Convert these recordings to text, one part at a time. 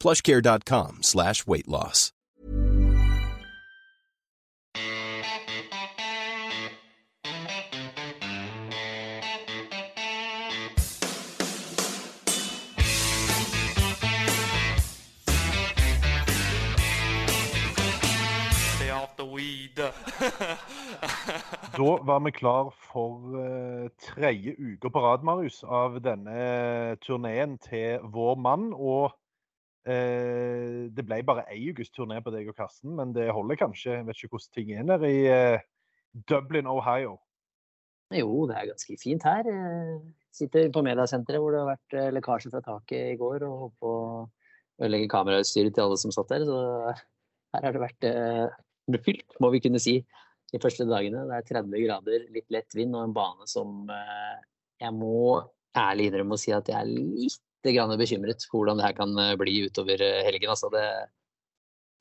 plushcare.com slash weight loss. Stay off the weed. Da var vi klar for uh, tredje uke på rad, Marius, av denne turneen til vår mann. Og det ble bare ei ukes turné på deg og Karsten, men det holder kanskje? Jeg vet ikke hvordan ting er der i eh, Dublin, Ohio. Jo, det er ganske fint her. Jeg sitter på mediasenteret hvor det har vært eh, lekkasje fra taket i går, og på å ødelegge kamerautstyret til alle som satt der. Så her har det vært befylt, fylt, må vi kunne si, de første dagene. Det er 30 grader, litt lett vind og en bane som eh, jeg må ærlig innrømme å si at jeg er litt grann bekymret for hvordan det her kan eh, bli utover eh, helgen. Altså det,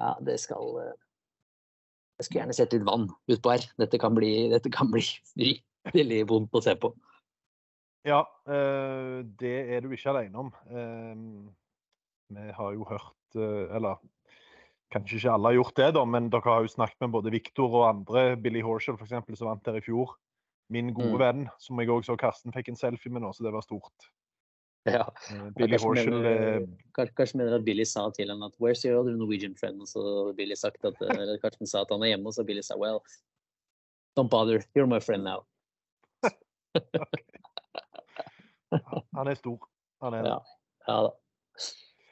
ja, det skal eh, Jeg skulle gjerne sett litt vann utpå her. Dette kan bli, dette kan bli veldig vondt å se på. Ja, det er du ikke alene om. Vi har jo hørt Eller kanskje ikke alle har gjort det, da, men dere har jo snakket med både Victor og andre. Billy Horshall f.eks., som vant der i fjor. Min gode Mm. venn, som jeg òg så Karsten fikk en selfie med nå, så det var stort. Ja. Eh, Billy Kanskje Horshall mener, eh, mener at Billy sa til ham at 'Where's your other Norwegian friend?' Og så Billy sagt at, eh, eller Karsten sa at han er hjemme, og så Billy sa 'Well, don't bother. You're my friend now'. Han er stor. Han er det. Ja, ja da.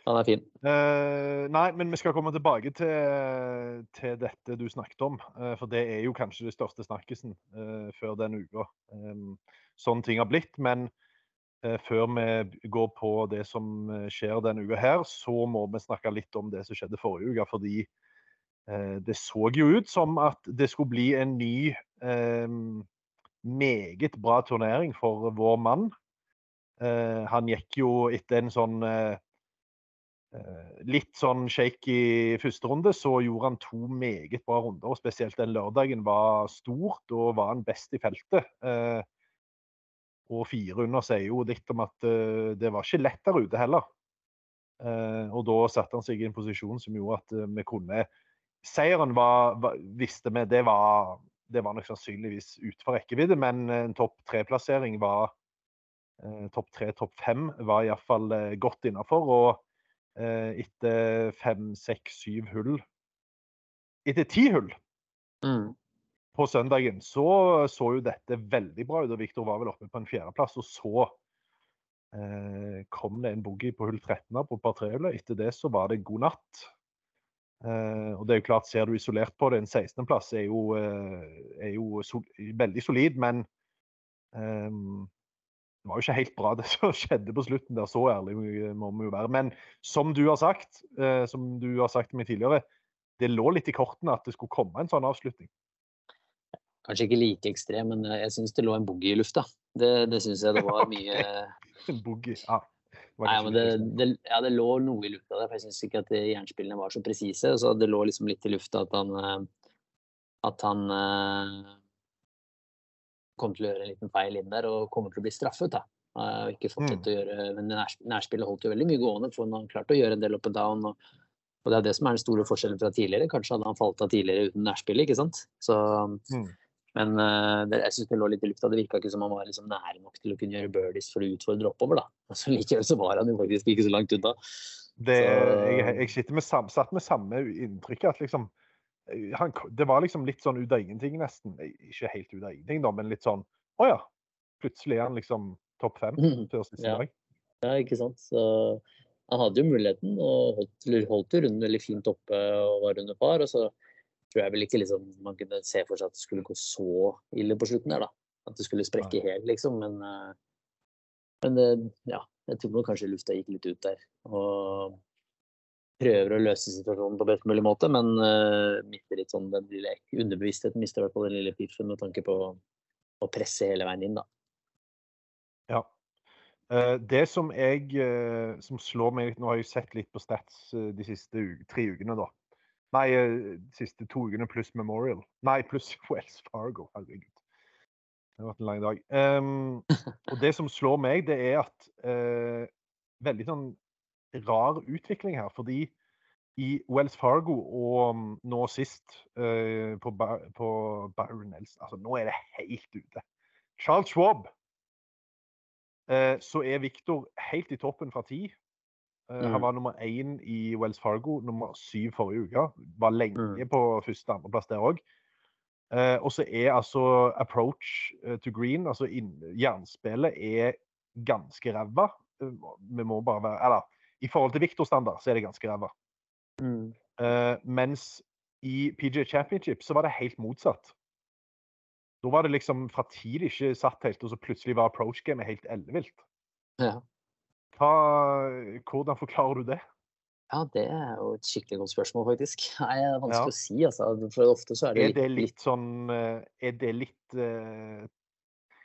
Han er fin. Uh, nei, men vi skal komme tilbake til, til dette du snakket om. Uh, for det er jo kanskje det største snakkisen uh, før den uka. Um, sånn ting har blitt. Men før vi går på det som eh, skjer denne uka her, så må vi snakke litt om det som skjedde forrige uke. Fordi eh, det så jo ut som at det skulle bli en ny, eh, meget bra turnering for vår mann. Eh, han gikk jo etter en sånn eh, Eh, Litt sånn shaky første runde, så gjorde han to meget bra runder. og Spesielt den lørdagen var stort, og var han best i feltet. Og fire under sier jo litt om at uh, det var ikke lett der ute heller. Uh, Og da satte han seg i en posisjon som gjorde at uh, vi kunne Seieren var, var, visste vi, det var, det var nok sannsynligvis utenfor rekkevidde, men en topp tre-plassering var Topp tre, topp fem var iallfall uh, godt innafor. Og etter fem, seks, syv hull Etter ti hull Mm. På søndagen så så jo dette veldig bra ut. og Viktor var vel oppe på en fjerdeplass. Og så eh, kom det en boogie på hull 13 her på par trehullet. Etter det så var det god natt. Eh, og det er jo klart, Ser du isolert på det, en 16.-plass er jo, eh, er jo sol veldig solid, men eh, det var jo ikke helt bra det som skjedde på slutten der, så ærlig må vi jo være. Men som du har sagt, eh, som du har sagt til meg tidligere, det lå litt i kortene at det skulle komme en sånn avslutning. Kanskje ikke like ekstrem, men eh, jeg syns det lå en boogie i lufta. Det, det syns jeg det var mye boogie. Ja. det Nei, men det, det, ja, det lå noe i lufta der, for jeg syns ikke at jernspillene var så presise. Så det lå liksom litt i lufta at han eh, at han eh, kom til å gjøre en liten feil inn der og kommer til å bli straffet. da. Eh, Og ikke fortsette å gjøre, Men nær, nærspillet holdt jo veldig mye gående, for han klarte å gjøre en del up and down. Og, og det er det som er den store forskjellen fra tidligere. Kanskje hadde han falt av tidligere uten nærspillet, ikke sant. Så, Mm. Men uh, det, jeg syns det lå litt i lufta. Det virka ikke som han var liksom nære nok til å kunne gjøre birdies for å utfordre oppover, da. Altså, likevel så var han jo faktisk ikke så langt unna. Det, jeg, Så- jeg sitter med satt med samme inntrykk. at liksom eh, han, Det var liksom litt sånn ut av ingenting, nesten. Ikke helt ut av ingenting, da, men litt sånn Å ja. Plutselig er han liksom topp fem før siste Ja. dag. Ja, ikke sant. Så han hadde jo muligheten og holdt, holdt runden veldig fint oppe og var under par. Og så tror jeg vel ikke liksom, man kunne se for seg at det skulle gå så ille på slutten der, da. At det skulle sprekke helt, liksom. Men, eh, men ja, jeg tror nok kanskje lufta gikk litt ut der. Og prøver å løse situasjonen på best mulig måte, men uh, mister litt sånn den lille underbevisstheten mister i hvert fall den lille piffen med tanke på å presse hele veien inn, da. Ja. Eh, det som jeg som slår meg litt Nå har jeg sett litt på Stats de siste uke, tre ukene, da. Nei, eh, siste to ukene pluss Memorial. Nei, pluss Wells Fargo. Herregud. Det har vært en lang dag. Um, og det som slår meg, det er at uh, Veldig sånn rar utvikling her. Fordi i Wells Fargo og nå sist uh, på, Ba- på Byron Nelson Altså, nå er det helt ute. Charles Schwab Uh, så er Victor helt i toppen fra ti. Eh, Mm. Han var nummer én i Wells Fargo, nummer syv forrige uke. Var lenge Mm. på første- og andreplass der òg. Eh, og så er altså approach eh, to green, altså jernspillet, er ganske ræva. Vi må bare være Eller i forhold til Victor-standard så er det ganske ræva. Eh, mens i PJ Championship så var det helt motsatt. Da var det liksom fra tid ikke satt helt, og så plutselig var approach-gamet helt ellevilt. Ja. Hva- Hvordan forklarer du det? Ja, det er jo et skikkelig godt spørsmål, faktisk. Nei, det er vanskelig Ja. å si, altså. For ofte så er det Er litt, det litt sånn eh, Er det litt eh,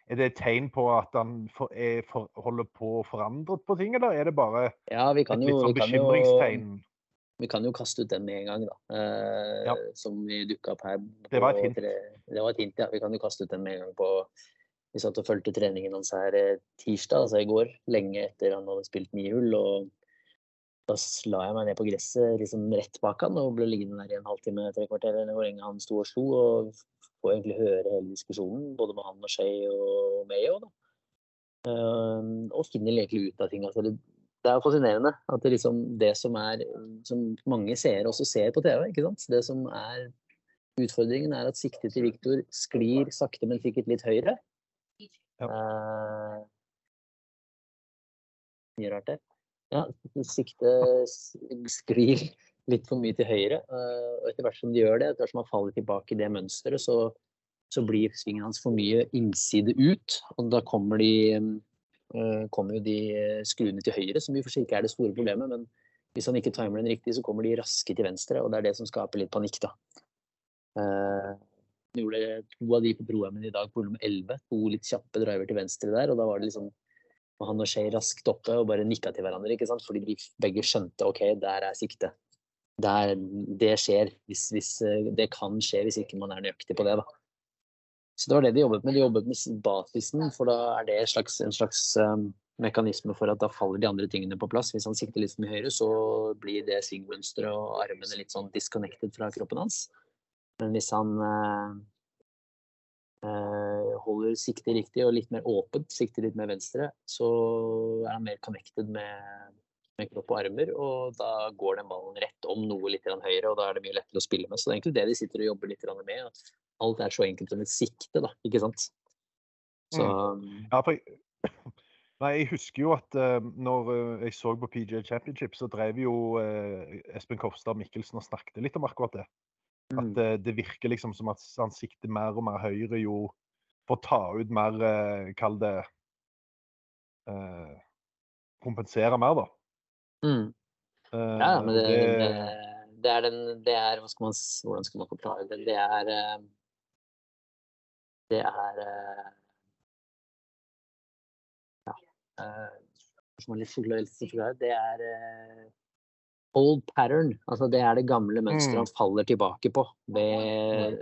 Er det et tegn på at han for, er for, holder på å forandre på ting, eller er det bare Ja, vi et jo, litt sånn vi kan jo, vi kan jo kaste ut den med en gang, da. Eh, Ja. Som vi dukka opp her. Det var et hint. tre- Det var et hint, ja. Vi kan jo kaste ut den med en gang på Vi satt og fulgte treningen hans her eh, tirsdag, altså i går, lenge etter han hadde spilt ni hull. og da la jeg meg ned på gresset liksom rett bak han og ble liggende der i en halvtime, tre kvarter, eller hvor lenge han sto og slo. Og får egentlig høre hele diskusjonen, både med han og Shay og Mayo. da. Eh, og finner egentlig ut av ting. Altså, det er fascinerende at det, liksom, det som er Som mange seere også ser på TV, ikke sant. Det som er utfordringen, er at siktet til Viktor sklir sakte, men sikkert litt høyere. Eh, mye rart der. Ja, siktet s- sklir litt for mye til høyre. Uh, og etter hvert som de gjør det, etter hvert som han faller tilbake i det mønsteret, så, så blir svingen hans for mye innside ut. Og da kommer de uh, kommer jo de skruene til høyre, som i og for seg ikke er det store problemet. Men hvis han ikke timer den riktig, så kommer de raske til venstre, og det er det som skaper litt panikk, da. Gjorde to av de på pro-M-en i dag på nummer 11. To litt kjappe driver til venstre der, og da var det liksom han og Shay raskt oppe og bare nikka til hverandre, ikke sant? fordi de begge skjønte OK, der er siktet. Det skjer hvis, hvis eh, Det kan skje hvis ikke man er nøyaktig på det, da. Så det var det de jobbet med. De jobbet med basisen, for da er det en slags, en slags um, mekanisme for at da faller de andre tingene på plass. Hvis han sikter litt for mye høyre, så blir det svingmønsteret og armene litt sånn disconnected fra kroppen hans. Men hvis han eh, eh, holder siktet riktig og litt mer åpent, sikter litt mer venstre, så er han mer connected med, med kropp og armer, og da går den ballen rett om noe litt høyere, og da er det mye lettere å spille med. Så det er egentlig det de sitter og jobber litt med. At alt er så enkelt som et sikte, da, ikke sant. Så Ja, for nei, jeg husker jo at uh, når jeg så på PGA Championship, så drev jo uh, Espen Kofstad Mikkelsen og snakket litt om akkurat det. At mm, eh, det virker liksom som at han sikter mer og mer høyre jo for å ta ut mer eh, Kall det eh, Kompensere mer, da. mm. Eh, Ja, men og det, det, det er den Det er Hva skal man Hvordan skal man forklare det? Det er eh, Det er eh, Ja. Spørsmålet litt forklare. Det er eh, old pattern. Altså det er det gamle mønsteret Mm. han faller tilbake på. Ved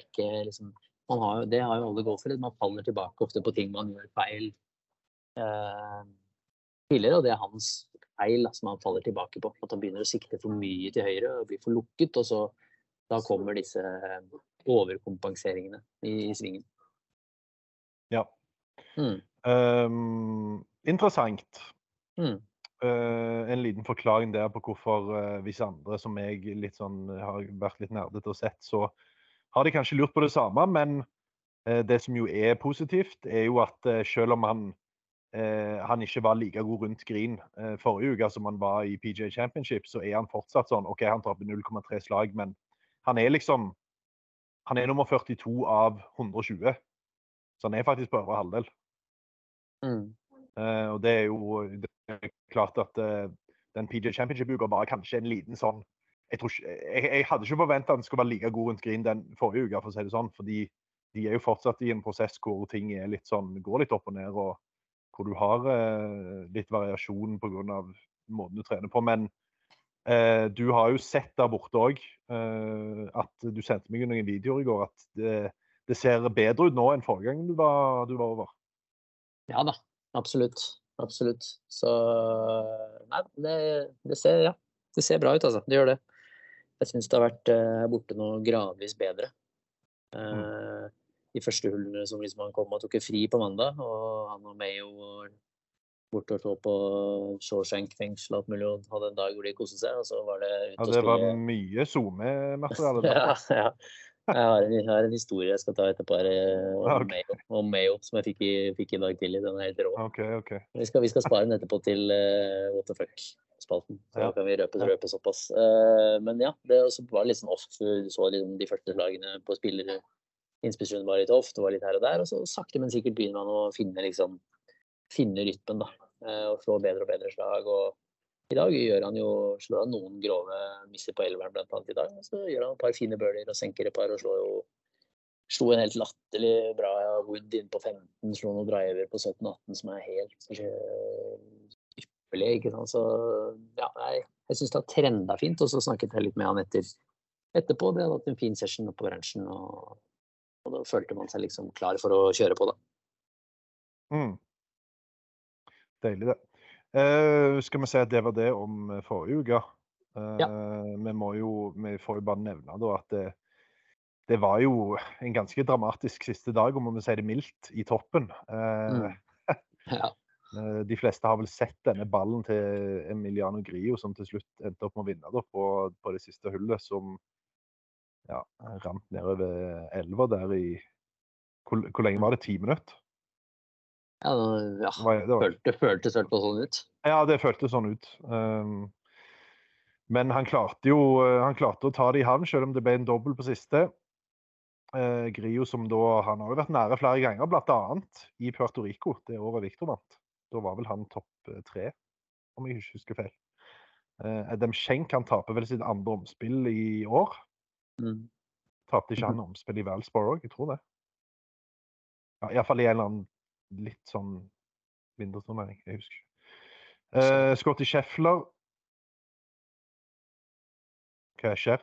ikke liksom man har, Det har jo alle golfere. Man faller tilbake ofte på ting man gjør feil eh, tidligere, og det er hans feil som han faller tilbake på. At han begynner å sikte for mye til høyre og blir for lukket, og så da kommer disse eh, overkompenseringene i, i svingen. Ja. Mm. Um, interessant. Mm. Eh, en liten forklaring der på hvorfor eh, visse andre som jeg litt sånn, har vært litt nerdete og sett, så har de kanskje lurt på det samme. Men eh, det som jo er positivt, er jo at eh, selv om han, eh, han ikke var like god rundt green eh, forrige uke som han var i PJ Championship, så er han fortsatt sånn OK, han taper 0,3 slag, men han er liksom Han er nummer 42 av 120. Så han er faktisk på øvre halvdel. Mm. Eh, og det er jo det klart at eh, den PJ Championship-uka var kanskje en liten sånn Jeg, ikke, jeg, jeg hadde ikke forventa at den skulle være like god rundt green den forrige uka, for å si det sånn. Fordi de er jo fortsatt i en prosess hvor ting litt sånn, går litt opp og ned, og hvor du har eh, litt variasjon pga. måten du trener på. Men eh, du har jo sett der borte òg at du sendte meg noen videoer i går, at det, det ser bedre ut nå enn forrige gang du var, du var over. Ja da, absolutt. Absolutt. Så Nei, det, det, ser, ja, det ser bra ut, altså. Det gjør det. Jeg syns det har vært uh, borte noe gradvis bedre. Mm. De første hullene som liksom han kom og tok fri på mandag, og han og Mayo borte og så på Shawshank fengsel og alt mulig, og hadde en dag hvor de koste seg, og så var det ut ja, det var mye SoMe-materiale? ja, ja. Jeg har, en, jeg har, en, historie jeg skal ta etterpå her, eh, om, okay. Mayo, om Mayo, som jeg fikk i, fikk i dag tidlig. Den er helt rå. Okay, okay. Vi, skal, vi, skal, spare den etterpå til uh, What the fuck-spalten. Så ja. kan vi røpe, røpe såpass. Uh, men ja, det var litt sånn off. Du så liksom de første slagene på spillere. Innspillsrunden var litt off, det var litt her og der. Og så sakte, men sikkert begynner man å finne, liksom, finne rytmen, da. Uh, og slå bedre og bedre slag. og i dag gjør han jo, slår han noen grove misser på elveren annet i dag. Så gjør han et par fine birdier og senker et par og slår jo Slo en helt latterlig bra Wood inn på 15, slo noen driver på 17-18 som er helt ypperlig. ikke sant? Så ja, jeg, jeg syns det har trenda fint. Og så snakket jeg litt med han etter, etterpå. Det hadde hatt en fin session oppe på ranchen, og, og, da følte man seg liksom klar for å kjøre på, da. Mm. Deilig, det. Uh, skal vi si at det var det om eh, forrige uke? Uh, ja. Vi må jo, vi får jo bare nevne da at det, det, var jo en ganske dramatisk siste dag, om vi sier det mildt, i toppen. Uh, mm. ja. De fleste har vel sett denne ballen til Emiliano Grio, som til slutt endte opp med å vinne da, på, på, det siste hullet, som ja, rant nedover elva der i hvor, hvor lenge var det? Ti minutter? Ja, ja. Det, var. Følte, det føltes vel sånn ut? Ja, det føltes sånn ut. Um, men han klarte jo han klarte å ta det i havn, selv om det ble en dobbel på siste. Uh, Grio som da Han har jo vært nære flere ganger, bl.a. i Puerto Rico, det året Victor vant. Da var vel han topp uh, tre, om jeg ikke husker feil. Uh, Adam Schenk han taper vel sitt andre omspill i år. Mm. Tapte ikke han omspill i Valsborough? Jeg tror det. Ja, Iallfall i en eller annen litt sånn vinterturnering. Jeg husker ikke. Uh, Scotty Scheffler Hva skjer?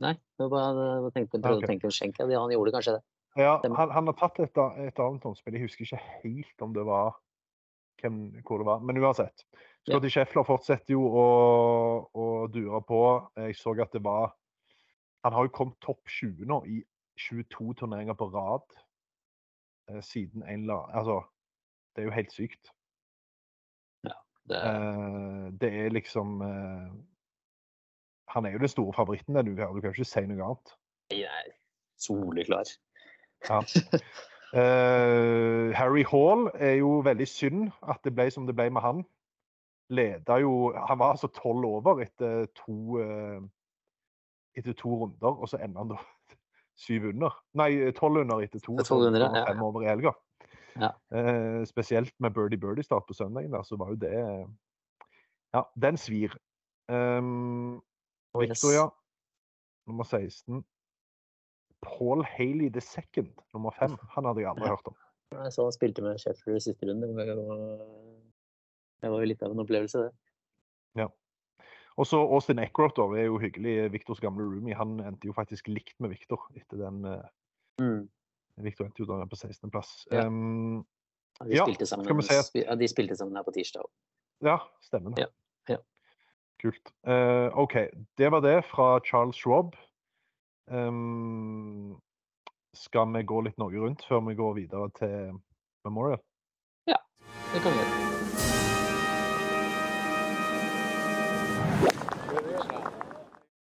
Nei, jeg bare tenkte, prøvde okay. å tenke skjenke. Han gjorde kanskje det. Ja, han, han har tatt et, et annet håndspill. Jeg husker ikke helt om det var hvem, hvor det var. Men uansett. Scotty ja. Scheffler fortsetter jo å, å, dure på. Jeg så at det var Han har jo kommet topp 20 nå i 22 turneringer på rad. Eh, siden en la Altså, det er jo helt sykt. Ja, det er, eh, det er liksom eh, Han er jo den store favoritten uka, du kan ikke si noe annet. Jeg er soleklar. Ja. Uh, Harry Hall er jo veldig synd at det ble som det ble med han. Leda jo Han var altså tolv over etter to, uh, etter to runder, og så ender han da syv under. Nei, tolv under etter to. Under, ja, fem over i helga. Ja. Eh, spesielt med Birdie Birdie-start på søndagen, der, så var jo det Ja, den svir. Um, Victoria, nummer 16. Paul Haley the second, nummer fem. Han hadde jeg aldri hørt om. Jeg så han spilte med Sheffield i siste runde. Det var jo litt av en opplevelse, det. Ja. Og så Austin Eckroth er jo hyggelig. Victors gamle roomie. Han endte jo faktisk likt med Victor etter den uh, mm. Victor endte jo da på 16.-plass. Ja. Um, ja, de, sammen, si at... ja, de spilte sammen her på tirsdag òg. Ja, stemmer det. Ja. Kult. Uh, OK. Det var det fra Charles Schwab. Um, skal vi gå litt Norge rundt før vi går videre til Memorial? Ja, det kan vi gjøre.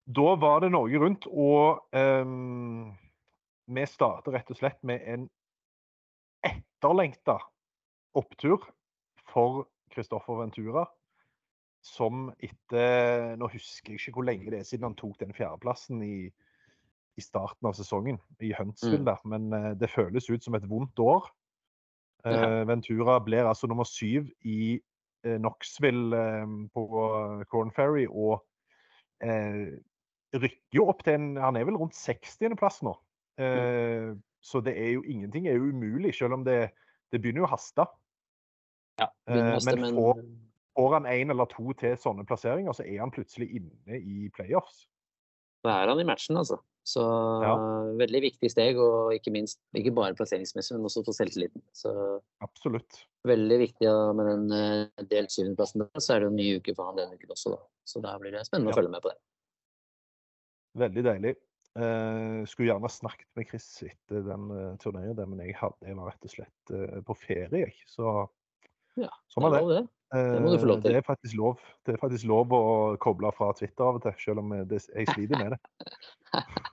Da var det Norge Rundt, og um, vi starter rett og slett med en etterlengta opptur for Christoffer Ventura. Som etter Nå husker jeg ikke hvor lenge det er siden han tok den fjerdeplassen i, i starten av sesongen i Huntsville, Mm. der, men eh, det føles ut som et vondt år. Ja. Ventura blir altså nummer syv i uh, Knoxville uh, på Corn Ferry og rykker jo opp til en Han er vel rundt 60.-plass nå. Eh, Så det er jo ingenting er jo umulig, selv om det, det begynner jo å haste. Ja, Eh, haste, men men får- Får han én eller to til sånne plasseringer, så er han plutselig inne i playoffs. da er han i matchen, altså. Så Ja. veldig viktig steg, og ikke minst ikke bare plasseringsmessig, men også for selvtilliten. Så Absolutt. veldig viktig ja, med den eh, delt syvendeplassen. der, Så er det jo en ny uke for han denne uken også, da. Så da blir det spennende Ja. å følge med på det. Veldig deilig. Eh, skulle gjerne snakket med Chris etter den uh, turneen, men jeg, hadde, jeg var rett og slett uh, på ferie. Så Ja, sånn er det. det. Det må du få lov Eh, til. Det er faktisk lov, det er faktisk lov å koble fra Twitter av og til, selv om eh, det, jeg sliter med det.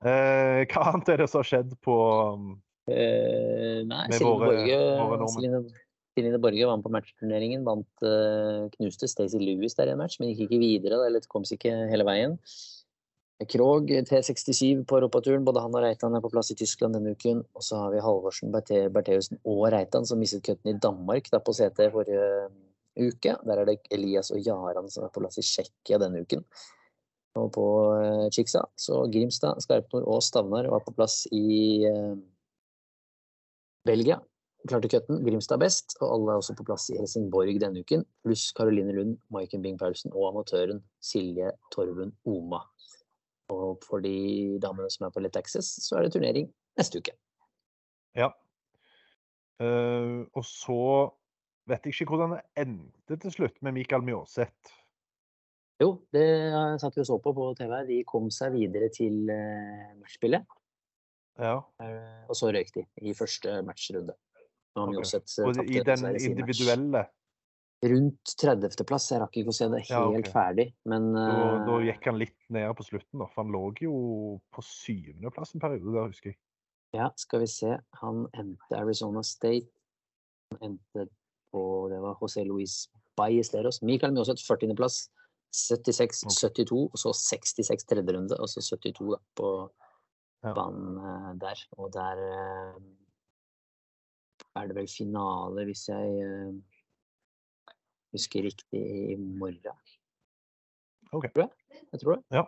Eh, hva annet er det som har skjedd på um, Eh, nei, Celine våre-. Celine, Borge vant på matchturneringen. Vant, eh, knuste Stacey Lewis der i en match, men gikk ikke videre. Eller kom seg ikke hele veien. Krog T67 på europaturen. Både han og Reitan er på plass i Tyskland denne uken. Og så har vi Halvorsen, Bertheussen og Reitan som mistet cutten i Danmark da på CT forrige uke. Der er det Elias og Jaran som er på plass i Tsjekkia denne uken. Og på uh, Chiksa så Grimstad, Skarpnord og Stavnar var på plass i eh, Belgia. Klarte cutten. Grimstad best. Og alle er også på plass i Helsingborg denne uken. Pluss Caroline Lund, Maiken Bing Paulsen og amatøren Silje Torven Oma. Og for de damene som er på Let Access, så er det turnering neste uke. Ja. Uh, og så vet jeg ikke hvordan det endte til slutt med Mikael Mjåseth. Jo, det satt vi og så på på TV. De kom seg videre til eh, matchspillet. Ja. Uh, og så røyk de i første matchrunde. Nå har Ok. Mjåseth, eh, Og i den individuelle match. Rundt 30.-plass. Jeg rakk ikke å se det helt Ja, okay. ferdig, men da, da eh, gikk han litt ned på slutten, da. For han lå jo på syvendeplass en periode der, husker jeg. Ja, skal vi se. Han endte Arizona State. Han endte på Det var José Luis Ballesteros. Mikael Mjåseth 40.-plass. 76-72, og så 66 tredje runde, og så 72 da, på Ja. banen eh, der. Og der eh, er det vel finale, hvis jeg husker riktig, i morgen. Ok. Tror jeg. jeg tror det. Ja.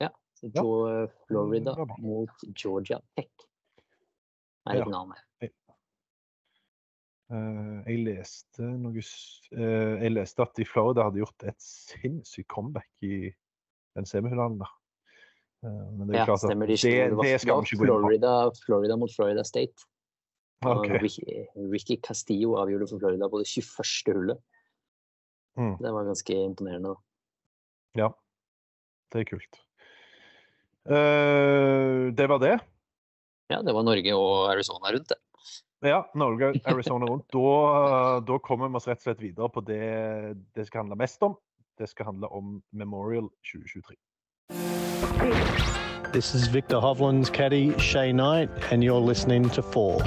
Ja. Så Ja. på eh, Florida bra. mot Georgia Tech. Er Ja. her. Eh, jeg leste noe eh, Jeg leste at de Florida hadde gjort et sinnssykt comeback i den semifinalen der. Eh, men det er Ja, klart at stemmer. De det, det skal vi ikke gå inn på. Florida, Florida mot Florida State. Okay. Ricky, Ricky Castillo avgjorde for Florida på det 21. hullet. Mm. Det var ganske imponerende. Ja, det er kult. Uh, det var det. Ja, det var Norge og Arizona rundt, det. Ja, Norge, og Arizona rundt. Da, da kommer vi oss rett og slett videre på det det skal handle mest om. Det skal handle om Memorial 2023. This is Victor Hovland's caddy, Shay Knight, and you're listening to Four.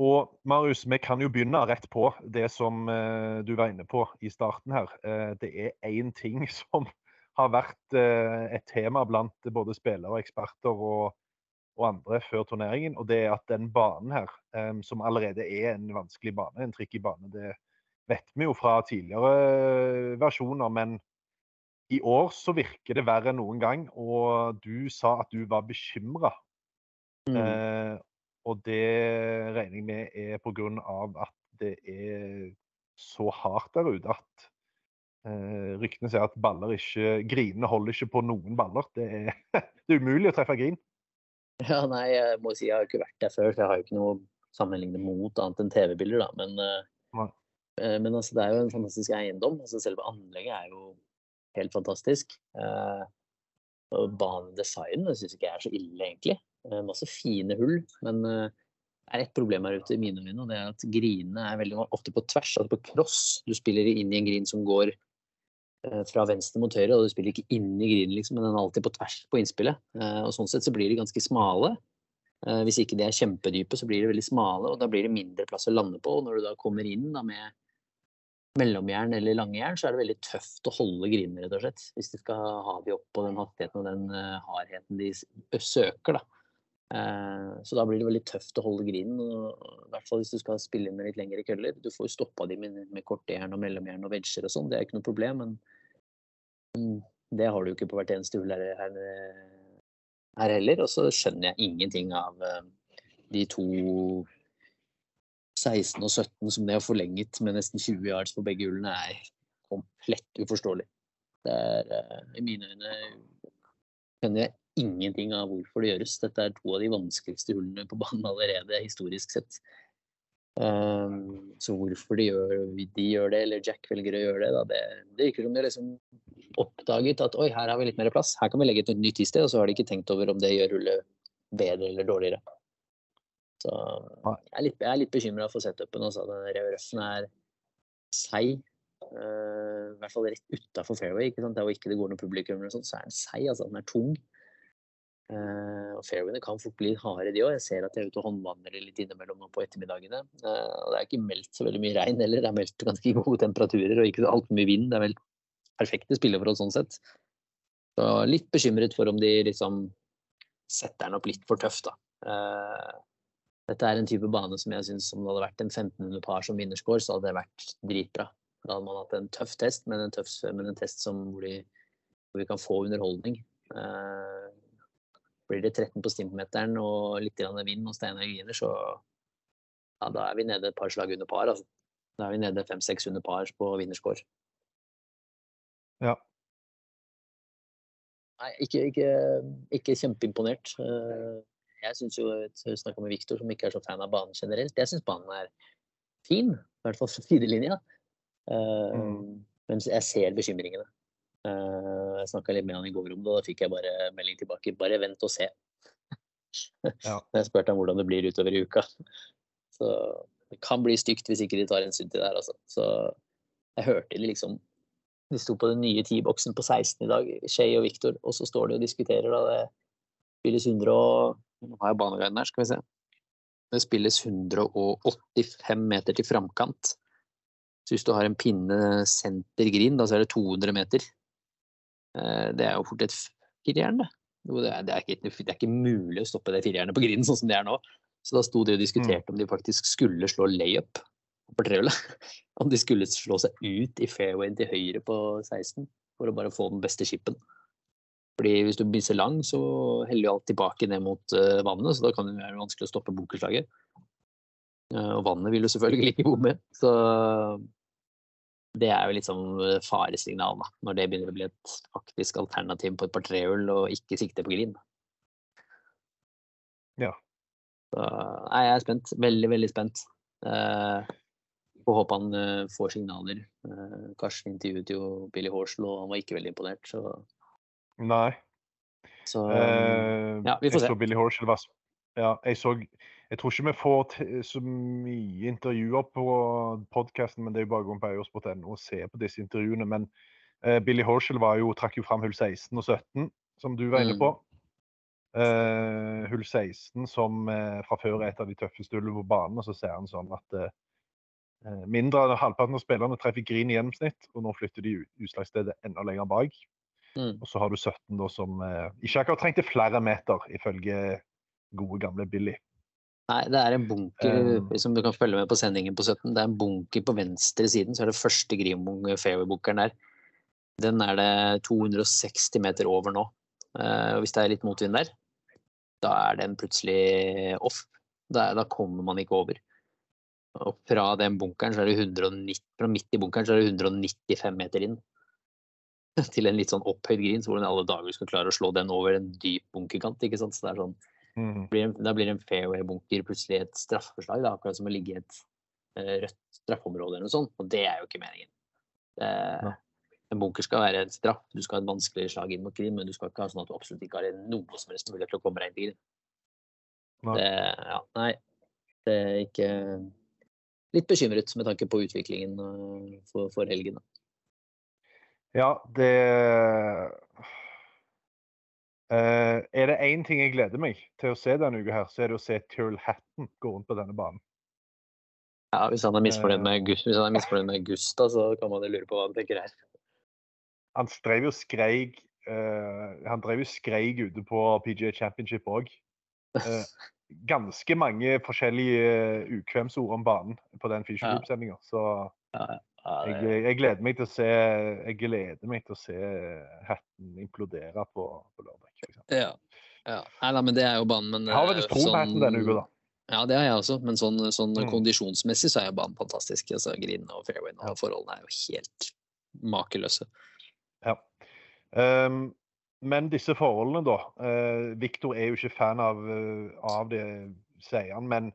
Og Marius, vi kan jo begynne rett på det som eh, du var inne på i starten her. Eh, det er én ting som har vært eh, et tema blant både spillere, eksperter og, og andre før turneringen. Og det er at den banen her, eh, som allerede er en vanskelig bane, en tricky bane, det vet vi jo fra tidligere versjoner. Men i år så virker det verre enn noen gang. Og du sa at du var bekymra Mm. Og det regner jeg med er pga. at det er så hardt der ute at eh, ryktene sier at baller ikke Grinene holder ikke på noen baller. Det er, det er umulig å treffe grin. Ja, nei, jeg må si jeg har ikke vært der før, så jeg har jo ikke noe sammenligne mot annet enn TV-bilder, da. Men, eh, eh, men altså, det er jo en fantastisk eiendom. Altså, selve anlegget er jo helt fantastisk. Eh, og banedesignen syns ikke jeg er så ille, egentlig. Eh, masse fine hull, men eh, det er ett problem her ute i mine øyne, og det er at grinene er veldig ofte på tvers, altså på cross. Du spiller inn i en grin som går eh, fra venstre mot høyre, og du spiller ikke inn i grinen, liksom, men den er alltid på tvers på innspillet. Eh, og sånn sett så blir de ganske smale. Eh, hvis ikke de er kjempedype, så blir de veldig smale, og da blir det mindre plass å lande på. Og når du da kommer inn da med mellomjern eller langjern, så er det veldig tøft å holde grinene, rett og slett. Hvis du skal ha de opp på den hastigheten og den hardheten de søker, da. Uh, så da blir det veldig tøft å holde grinen, i hvert fall hvis du skal spille med litt lengre køller. Du får jo stoppa de med, med kortjern og mellomjern og vegger og sånn, det er ikke noe problem, men det har du jo ikke på hvert eneste hull her, her, her heller. Og så skjønner jeg ingenting av uh, de to 16 og 17 som det har forlenget med nesten 20 yards på begge hullene, er komplett uforståelig. Det er uh, i mine øyne skjønner jeg ingenting av hvorfor det gjøres. Dette er to av de vanskeligste hullene på banen allerede, historisk sett. Um, så hvorfor de gjør, de gjør, det, eller Jack velger å gjøre det, da, det, det virker som de har liksom oppdaget at oi, her har vi litt mer plass, her kan vi legge et nytt issted, og så har de ikke tenkt over om det gjør hullet bedre eller dårligere. Så jeg er litt, jeg er litt bekymra for setupen. Altså. Den røffen er seig. Uh, I hvert fall rett utafor fairway. Ikke sant? Der hvor ikke det går noe publikum, eller sånt, så er den seig. Altså. Den er tung. Uh, og fairwayene kan fort bli harde, de òg. Jeg ser at jeg er ute og håndvandrer litt innimellom på ettermiddagene. Uh, og det er ikke meldt så veldig mye regn heller. Det er meldt ganske gode temperaturer og ikke altfor mye vind. Det er vel perfekte spilleforhold sånn sett. Så litt bekymret for om de liksom setter den opp litt for tøft, da. Uh, dette er en type bane som jeg syns om det hadde vært en 1500 par som vinnerscore, så hadde det vært dritbra. Da hadde man hatt en tøff test, men en, tøff, men en test som, hvor, de, hvor, vi kan få underholdning. Eh, blir det 13 på stimmeteren og litt vind og Steinar griner, så ja, da er vi nede et par slag under par. Altså. Da er vi nede fem-seks under par på vinnerscore. Ja. Nei, ikke, ikke, ikke kjempeimponert. Uh, jeg syns jo snakka med Viktor, som ikke er så fan av banen generelt. Jeg syns banen er fin, i hvert fall sidelinja. Uh, mm. Men jeg ser bekymringene. Uh, jeg snakka litt med han i går om det, og da fikk jeg bare melding tilbake. Bare vent og se. ja. Jeg spurte han hvordan det blir utover i uka. Så det kan bli stygt hvis ikke de tar hensyn til det her, altså. Så jeg hørte de liksom De sto på den nye T-boksen på 16 i dag, Shay og Viktor, og så står de og diskuterer da det spilles 100 og nå har jeg baneguiden her, skal vi se. Det spilles 185 meter til framkant. Så hvis du har en pinne sentergrin, da så er det 200 meter. Eh, det er jo fort et firejern, det. Det er, det, er ikke, det er, ikke, mulig å stoppe det firjernet på grinen sånn som det er nå. Så da sto de og diskuterte mm. om de faktisk skulle slå layup på trehjulet. Om de skulle slå seg ut i fairwayen til høyre på 16 for å bare få den beste chipen. Fordi hvis du blir så lang, så heller jo alt tilbake ned mot uh, vannet, så da kan det være vanskelig å stoppe bunkerslaget. Uh, og vannet vil du selvfølgelig ikke bomme. Så det er jo litt sånn faresignal, da, når det begynner å bli et faktisk alternativ på et par trehull og ikke sikte på green. Ja. Så, nei, jeg er spent. Veldig, veldig spent. Eh, får håpe han uh, får signaler. Uh, Karsten intervjuet jo Billy Horsel, og han var ikke veldig imponert. så Nei. Så uh, ja, vi får se. Jeg så Billy Horsel var ja, jeg, så, jeg tror ikke vi får så mye intervjuer på podkasten, men det er jo bare å gå på eiers.no og se på disse intervjuene. Men uh, Billy Horschel jo, trakk jo fram hull 16 og 17, som du var inne på. Uh, hull 16 som fra før er et av de tøffeste hullene på banen, og så ser han sånn at mindre enn halvparten av spillerne treffer green i gjennomsnitt, og nå flytter de utslagsstedet enda lenger bak. Mm. Og så har du 17 da, som eh, ikke akkurat trengte flere meter, ifølge gode, gamle Billy. Nei, det er en bunker um, som du kan følge med på sendingen på 17. Det er en bunker på venstre siden, så er det første Grimung fairway-bunkeren der. Den er det 260 meter over nå. Uh, hvis det er litt motvind der, da er den plutselig off. Da, da, kommer man ikke over. Og fra den bunkeren så er det 190, fra midt i bunkeren så er det 195 meter inn. til en litt sånn opphøyd green, så hvordan alle dager skal klare å slå den over en dyp bunkerkant. ikke sant? Så det er sånn, mm. Da blir en fairway-bunker plutselig et straffeslag, da, akkurat som å ligge i et uh, rødt straffeområde eller noe sånt. Og det er jo ikke meningen. Det. En bunker skal være en straff. Du skal ha et vanskeligere slag inn mot green, men du skal ikke ha sånn at du absolutt ikke har noe som helst mulighet til å komme deg inn til green. Det, ja, nei, det er ikke Litt bekymret med tanke på utviklingen uh, for, for helgen. Da. Ja, det Eh, Er det én ting jeg gleder meg til å se denne uka, her, så er det å se Tyrrell Hatton gå rundt på denne banen. Ja, hvis han er misfornøyd med, Eh. Er med Gusta, så kan man jo lure på hva han tenker her. Han drev jo skreik uh, Han drev jo skreik ute på PGA Championship òg. ganske mange forskjellige uh, ukvemsord om banen på den Fisher Ja. Group-sendinga. Så Ja, ja, jeg, det, jeg gleder meg til å se Jeg gleder meg til å se hatten implodere på, på lørdag. ja. ja. Nei, men det er jo banen, men Jeg har eh, veldig tro på hatten denne uka, da. Ja, det har jeg også, men sånn, sånn Mm. kondisjonsmessig så er jo banen fantastisk. Altså, Green og fairwayen og Ja. forholdene er jo helt makeløse. Ja. Um, men disse forholdene, da. Uh, Viktor er jo ikke fan av, uh, av det, sier han. Men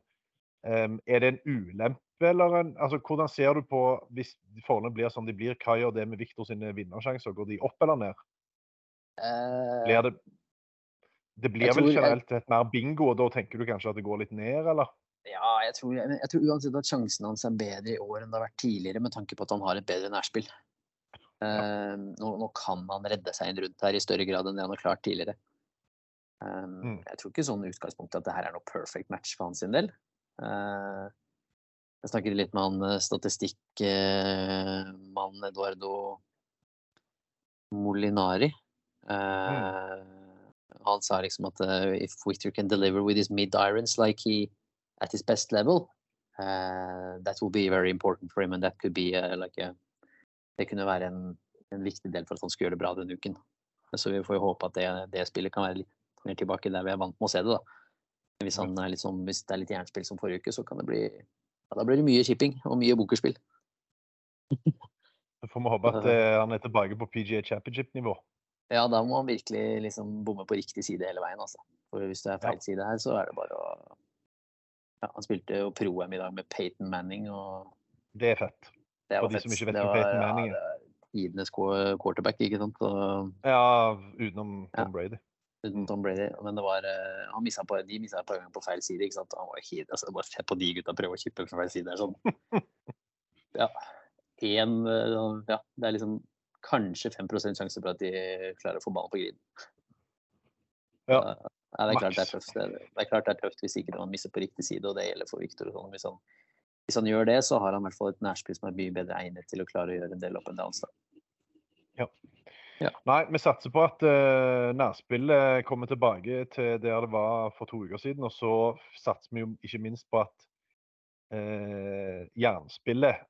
um, er det en ulempe, eller en altså, Hvordan ser du på hvis forholdene blir som de blir? Hva gjør det med Viktor sine vinnersjanser? Går de opp eller ned? Blir det det blir vel jeg- generelt et mer bingo, og da tenker du kanskje at det går litt ned, eller? Ja, jeg tror, jeg, tror uansett at sjansen hans er bedre i år enn det har vært tidligere, med tanke på at han har et bedre nærspill. Eh, nå, nå kan han redde seg inn rundt her i større grad enn det han har klart tidligere. Um, Mm. Jeg tror ikke sånn utgangspunktet at det her er noe perfect match for hans del. Eh, jeg snakket litt med han eh, statistikkmannen Eduardo Molinari. Eh, Han sa liksom at eh, if Victor can deliver with his mid irons like he at his best level, uh, that will be very important for him, and that could be uh, like a, Det kunne være en, en viktig del for at han skulle gjøre det bra denne uken. Så vi får jo håpe at det, det spillet kan være litt mer tilbake der vi er vant med å se det, da. Hvis, han er litt sånn, hvis det er litt jernspill som forrige uke, så kan det bli ja, Da blir det mye shipping og mye bokerspill. Så får vi håpe at eh, han er tilbake på PGA Championship-nivå. Ja, da må han virkelig liksom bomme på riktig side hele veien, altså. For hvis det er feil side her, så er det bare å Ja, han spilte jo pro-M i dag med Peyton Manning, og Det er fett. det For de fett. som ikke vet hvem Peyton Manning ja, er Tidenes quarterback, ikke sant. Og, Ja, utenom Ja. Tom Brady. Uten Tom Brady. Men det var eh, han missa på, de missa et par ganger på feil side, ikke sant. Han var helt, altså, bare se på de gutta prøve å kippe fra feil side. Det er sånn Ja. En, eh, ja, det er liksom kanskje 5 sjanse for at de klarer å få ballen på griden. Ja. Ja, det, er klart det, er tøft. Det, det er klart det er tøft hvis ikke man misser på riktig side, og det gjelder for Victor. og Sånn. Hvis, han, hvis han gjør det, så har han i hvert fall et nærspill som er mye bedre egnet til å klare å gjøre en del opp and downs. Da. Nei, vi satser på at uh, nærspillet kommer tilbake til der det var for to uker siden. Og så satser vi jo ikke minst på at uh, jernspillet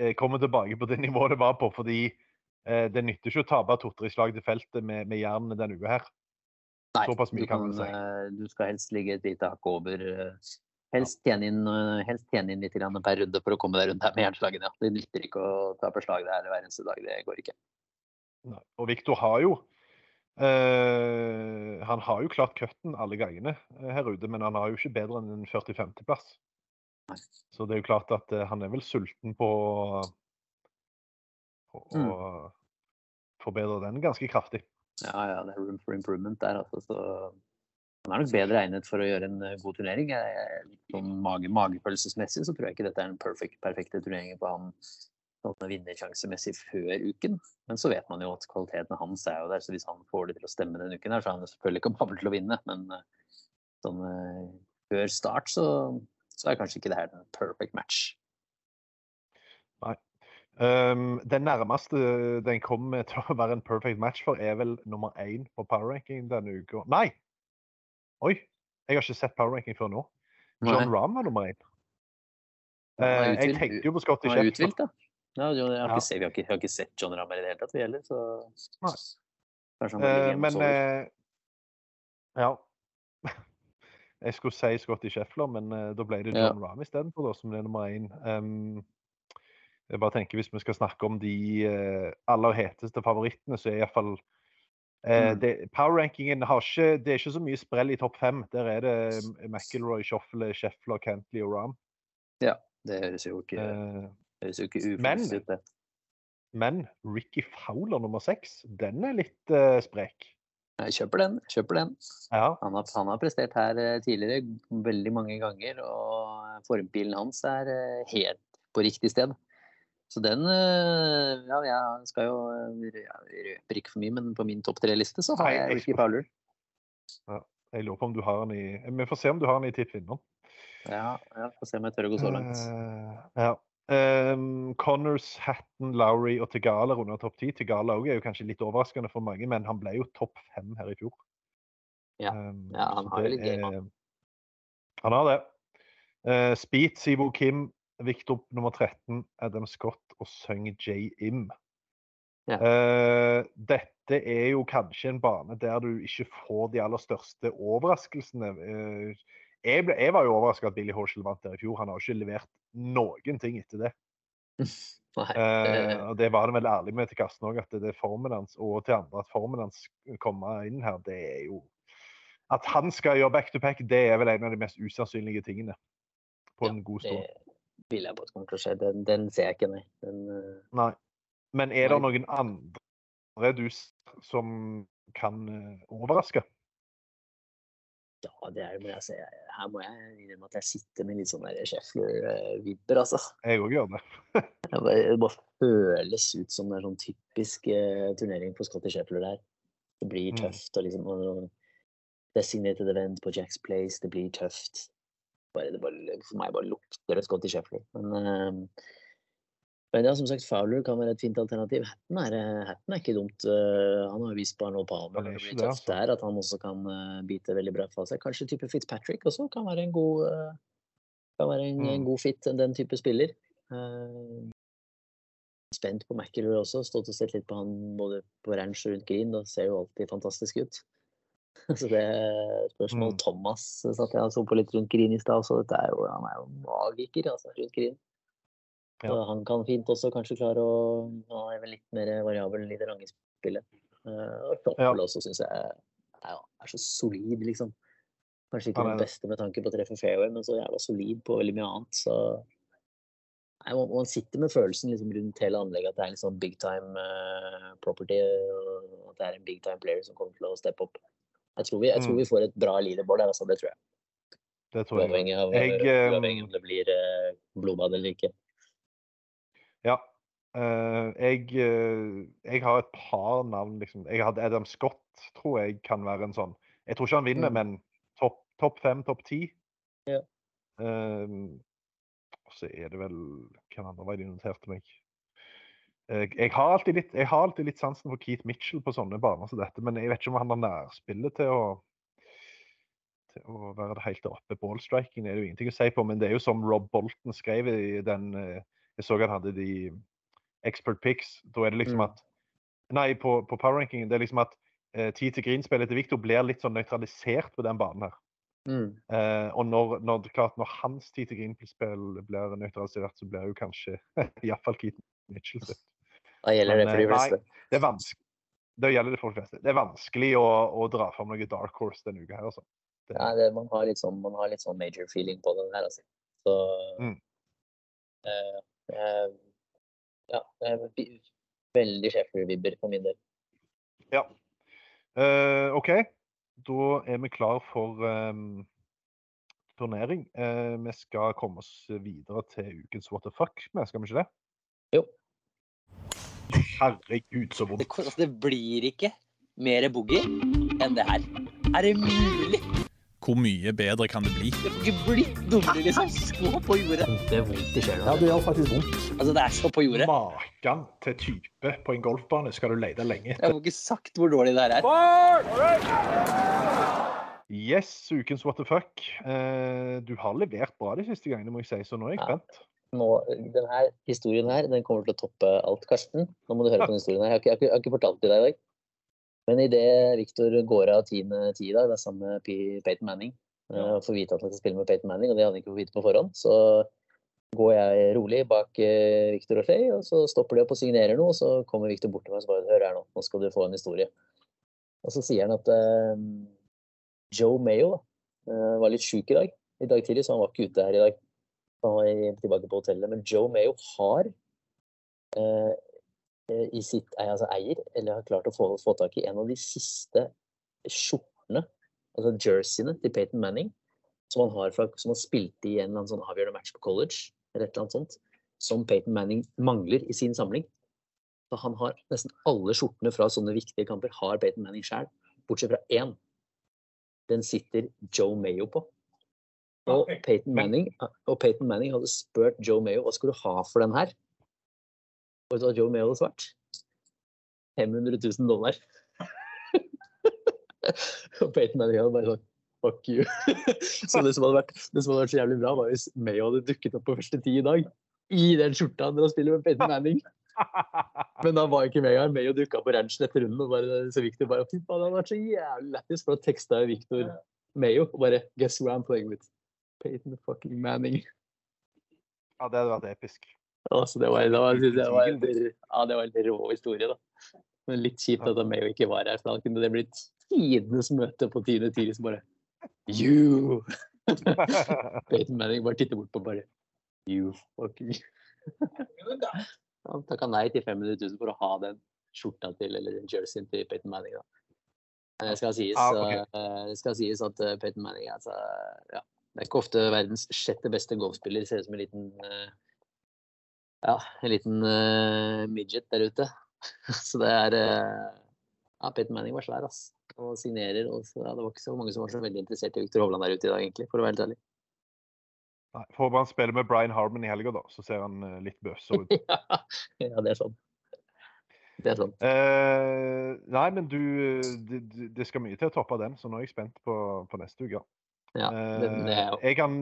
eh, kommer tilbake på det nivået det var på. Fordi det nytter ikke å tape to-tre slag til feltet med, med jern denne uka her. Nei, Såpass mye du, kan kan, si. du skal helst ligge et lite hakk over. Helst tjene inn, helst tjene inn litt per runde for å komme deg rundt her med jernslagene. Ja. Det nytter ikke å tape slag det her hver eneste dag. Det går ikke. Nei. Og Viktor har jo eh, Han har jo klart cutten alle gangene eh, her ute, men han har jo ikke bedre enn en 45.-plass. Så det er jo klart at eh, han er vel sulten på, å Mm. forbedre den ganske kraftig. Ja, ja, det er room for improvement der. Altså, så han er nok bedre egnet for å gjøre en eh, god turnering. Sånn mage, magefølelsesmessig så tror jeg ikke dette er den perfect, perfekte turneringen på han sånn vinnersjansemessig før uken. Men så vet man jo at kvaliteten hans er jo der, så hvis han får det til å stemme denne uken her, så er han selvfølgelig kapabel til å vinne. Men eh, sånn eh, før start så, så er kanskje ikke det her en perfect match. Um, den nærmeste den kommer til å være en perfect match for, er vel nummer én på power ranking denne uka. Nei! Oi! Jeg har ikke sett power ranking før nå. John Rahm var nummer én. Uh, jeg tenkte jo på Scotty Han Ja, jeg, har Ja. ikke sett, vi, har ikke, vi har ikke sett John Rammer i det hele tatt, vi heller. Så Nei. kanskje han bare ligger hjemme og men sover. Ja. Jeg skulle si Scotty Scheffler, men uh, da ble det Ja. John Rahm istedenfor, som som er nummer én. Um, jeg bare tenker Hvis vi skal snakke om de uh, aller heteste favorittene, så er iallfall eh, Mm. det- Power-rankingen har ikke Det er ikke så mye sprell i topp fem. Der er det McIlroy, Schoffele, Scheffler, Cantley og Rahm. Det høres jo ikke, det du ikke men- det. men Ricky Fowler nummer seks, den er litt uh, sprek. Jeg kjøper den. kjøper den. Ja. Han har, han har prestert her eh, tidligere veldig mange ganger, og formpilen hans er eh, helt på riktig sted. Så den Ja, jeg skal jo Røpe Jeg røper ikke for mye, men på min topp tre-liste så har Nei, jeg Ricky Fowler. Fowler. Jeg lurer på om du har den i Vi får se om du har den i tippvinneren. Ja, jeg får se om jeg tør å gå så langt. Ja. Um, Connors, Hatton, Lowry og Tegala runder topp ti. Tegala er jo kanskje litt overraskende for mange, men han ble jo topp fem her i fjor. Ja. Um, Ja, han har jo litt gamer. han. har det. Uh, Speed, Sivo Kim, Victor nummer 13, Adam Scott og Sung J. Im. Ja. Uh, dette er jo kanskje en bane der du ikke får de aller største overraskelsene. Eh, jeg, ble, jeg var jo overraska at Billy Horschel vant der i fjor. Han har jo ikke levert noen ting etter det. Nei, Eh, det- og det var han vel ærlig med til Karsten òg, at det er formen hans og til andre at formen hans kommer inn her, det er jo At han skal gjøre back to back, det er vel en av de mest usannsynlige tingene på Ja, en god stund. det vil jeg på at kommer til å skje. Den, den ser jeg ikke, nei. Den, uh... Nei. Men er det noen andre du som kan eh, overraske? Ja, det er det. Men altså, her må jeg innrømme at jeg sitter med litt sånn Scheffler-vibber, altså. Jeg òg gjør det. Det bare, føles ut som en sånn typisk eh, turnering på Scotty Scheffler der. Det blir Mm. tøft. og liksom og Designated event på Jacks Place, det blir tøft. Bare, det bare, for meg bare lukter det Scotty Scheffler. Men, eh, men ja, som sagt, Fowler kan være et fint alternativ. Hatten er, Hatten er ikke dumt. eh, han har vist bare noe Palmer Han det ikke blir tøft altså. der, at han også kan eh, bite veldig bra fra seg. Kanskje type Fitzpatrick også kan være en god, eh, kan være en, en Mm. god fit, den type spiller. Eh, spent på McIlroy også. Stått og sett litt på han både på ranch og rundt green. Da ser jo alltid fantastisk ut. Så det er spørsmål Mm. Thomas satt jeg og så på litt rundt green i stad, også. dette er jo, han er jo magiker altså, rundt green. Ja. han kan fint også kanskje klare å Han er vel litt mer variabel i det lange spillet. Uh, og Toppel Ja. også syns jeg er, er, så solid, liksom. Kanskje ikke er den beste med tanke på å treffe fairway, men så jævla solid på veldig mye annet. Så Nei, man, man sitter med følelsen liksom rundt hele anlegget at det er en sånn big time uh, property. Og at det er en big time player som kommer til å steppe opp. Jeg tror vi, jeg tror Mm. vi får et bra leaderboard der, altså. Det tror jeg. Det tror jeg. Uavhengig av, Jeg, eh, uavhengig om det blir uh, blodbad eller ikke. Ja. Uh, jeg, uh, jeg har et par navn, liksom. Jeg hadde Adam Scott, tror jeg kan være en sånn Jeg tror ikke han vinner, Mm. men topp top fem, topp ti. Ja. Eh, og så er det vel Hvem andre var det de noterte meg? Jeg, jeg, har alltid litt, jeg har alltid litt sansen for Keith Mitchell på sånne baner som dette, men jeg vet ikke om han har nærspillet til å til å være det helt oppe. Ballstriking er det jo ingenting å si på, men det er jo som Rob Bolton skrev i den eh, Jeg så han hadde de expert picks. Da er det liksom Mm. at Nei, på, på power rankingen. Det er liksom at eh, tid til green-spillet til Victor blir litt sånn nøytralisert på den banen her. Mm. Eh, og når, når, klart, når hans tid til green-spill blir nøytralisert, så blir jo kanskje iallfall Keaton Mitchell sitt. Da gjelder Men, det for de eh, nei. fleste. Det er vanskelig. Det gjelder det for de fleste. Det er vanskelig å, å dra fram noe dark horse denne uka her, altså. Det, Ja, det, man, har sånn, man har litt sånn major feeling på den her, altså. Så Mm. eh, Ja, det er veldig Sheffield-vibber for min del. Ja. Eh, OK. Da er vi klar for ehm, turnering. Eh, vi skal komme oss videre til ukens what the fuck, men skal vi ikke det? Jo. Herregud, så vondt. Det, det blir ikke mer boogie enn det her. Er det mulig? Hvor mye bedre kan det bli? Det får ikke blitt dummere, liksom. Så på jordet. Det er vondt i sjela. Ja, det gjør faktisk vondt. Altså, det er så på jordet. Maken til type på en golfbane skal du lete lenge Jeg etter. får ikke sagt hvor dårlig det her er. Yes, ukens what the fuck. Eh, du har levert bra de siste gangene, må jeg si, så nå er jeg Ja. spent. Nå, denne historien her, den kommer til å toppe alt, Karsten. Nå må du høre på denne historien her. Jeg har ikke, jeg har ikke, jeg har ikke fortalt det til deg i dag. Men idet Victor går av 10.10 i dag, det er sammen med Peyton Manning, ja. og får vite at han skal spille med Peyton Manning, og det hadde han ikke fått vite på forhånd, så går jeg rolig bak eh, Victor og Shay, og så stopper de opp og signerer noe, og så kommer Victor bort til meg og bare Hør her nå, nå skal du få en historie. Og så sier han at eh, Joe Mayo eh, var litt sjuk i dag. I dag tidlig, så han var ikke ute her i dag. Han var tilbake på hotellet. Men Joe Mayo har eh, eh, i sitt eh, altså eier, eller har klart å få, få tak i en av de siste skjortene, altså jerseyene til Peyton Manning, som han har fra, som han spilte i en eller annen sånn avgjørende match på college, eller et eller annet sånt. som Peyton Manning mangler i sin samling. Så han har nesten alle skjortene fra sånne viktige kamper har Peyton Manning sjøl, bortsett fra én. Den sitter Joe Mayo på. Og Peyton Manning, og Peyton Manning hadde spurt Joe Mayo hva skulle du ha for den her. Og vet du hva Joe Mayo hadde svart? 500 000 dollar. og Peyton Manning hadde bare sånn Fuck you. så det som, vært, det som hadde vært så jævlig bra, var hvis Mayo hadde dukket opp på første ti i dag. I den skjorta når han spiller med Peyton Manning. Men da var ikke Mayo her. Mayo dukka på ranchen etter runden. og bare, så Victor bare Fy faen, det hadde vært så jævlig lættis. For da teksta Victor Mayo og bare Guess who I'm playing with? Peyton fucking Manning. Ja, det hadde vært episk. Altså, det var, det var, det var, ja, det var en rå historie, da. Men litt kjipt at Mayo ikke var her, for da kunne det blitt tidenes møte på tiende tid. som bare You! Peyton Manning bare titter bort på bare You fucking Han takka nei til 500 000 for å ha den skjorta til, eller den jerseyen til Peyton Manning. da. Det skal sies, Ah, okay. uh, skal sies at eh, Peyton Manning altså, ja, Det er ikke ofte verdens sjette beste golfspiller ser ut som en liten eh, ja, en liten uh, midget der ute. så det er uh, Ja, Peter Manning var svær, ass. Og signerer. Og så, ja, det var ikke så mange som var så veldig interessert i Victor Hovland der ute i dag, egentlig, for å være helt ærlig. Nei, Får han spille med Brian Harman i helga, da. Så ser han uh, litt bøse ut. ja, det er sånn. Det er sånn. Eh, nei, men du det, skal mye til å toppe den, så nå er jeg spent på, på neste uke. Ja, det, det er jo jeg, kan,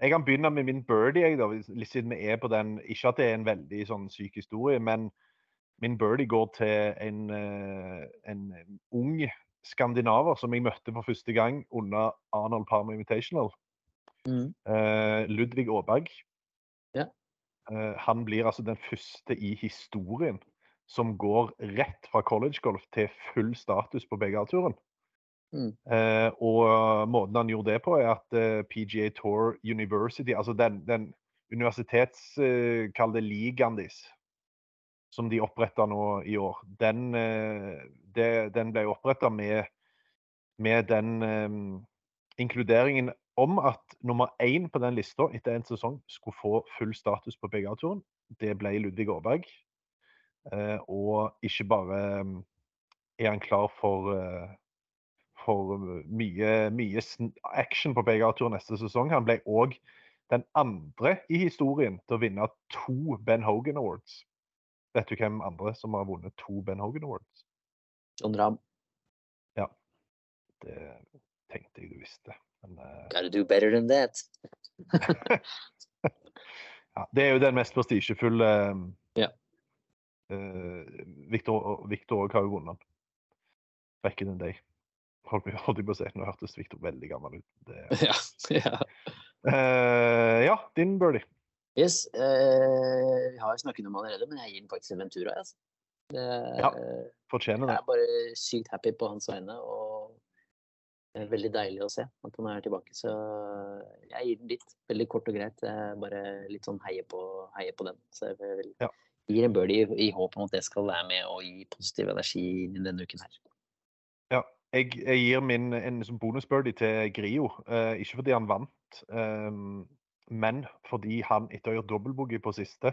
jeg kan begynne med min birdie, jeg, da, siden vi er på den. Ikke at det er en veldig sånn syk historie, men min birdie går til en, eh, en ung skandinaver som jeg møtte for første gang under Arnold Palmer Invitational. mm, Uh, Ludvig Aaberg. Ja. Uh, han blir altså den første i historien som går rett fra collegegolf til full status på PGA-turen. Mm. Eh, og måten han gjorde det på, er at eh, PGA Tour University, altså den, den universitets, eh, ligaen deres, som de oppretta nå i år, den, eh, det, den ble oppretta med, med den eh, inkluderingen om at nummer én på den lista etter en sesong skulle få full status på PGA-turen. Det ble Ludvig Aaberg. Eh, og ikke bare mm, er han klar for, eh, for mye, mye action på PGA-turen neste sesong. Han ble òg den andre i historien til å vinne to Ben Hogan Awards. Vet du hvem andre som har vunnet to Ben Hogan Awards? John Rahm. Det tenkte jeg du visste. Men, uh... Gotta do better than that. Ja, det er jo den mest prestisjefulle Ja. yeah. Victor, Victor òg har jo vunnet den. Back in the day. Holdt jeg på å si. Nå hørtes Victor veldig gammel ut. Det, ja. ja. Uh, ja, din birdie. Yes. Uh, vi har jo snakket om allerede, men jeg gir den faktisk til Ventura. Altså. Det, Ja. Fortjener det. Jeg er bare sykt happy på hans vegne, og det er veldig deilig å se at han er tilbake. Så jeg gir den litt. Veldig kort og greit. Jeg bare litt sånn heier på, heier på den. Så jeg vil, Ja. gir en birdie i, i håp om at det skal være med og gi positiv energi inn i denne uken her. Ja, jeg, jeg gir min en som bonusbirdie til Grio. Eh, ikke fordi han vant, eh, men fordi han etter å ha gjort dobbeltboogie på siste,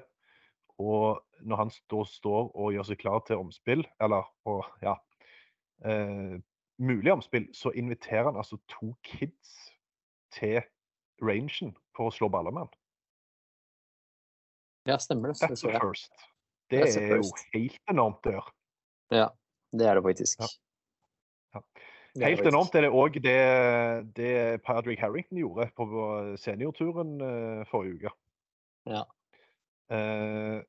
og når han da står og gjør seg klar til omspill, eller og, ja, eh, mulig omspill, så inviterer han altså to kids til rangen for å slå baller med han. Ja, stemmer det. Det That's så a first. Det er jo helt enormt å gjøre. Ja, det er det faktisk. Ja. Ja. Det er det Helt enormt er det òg det, det Patrick Harrington gjorde på seniorturen eh, forrige uke. Ja. Uh,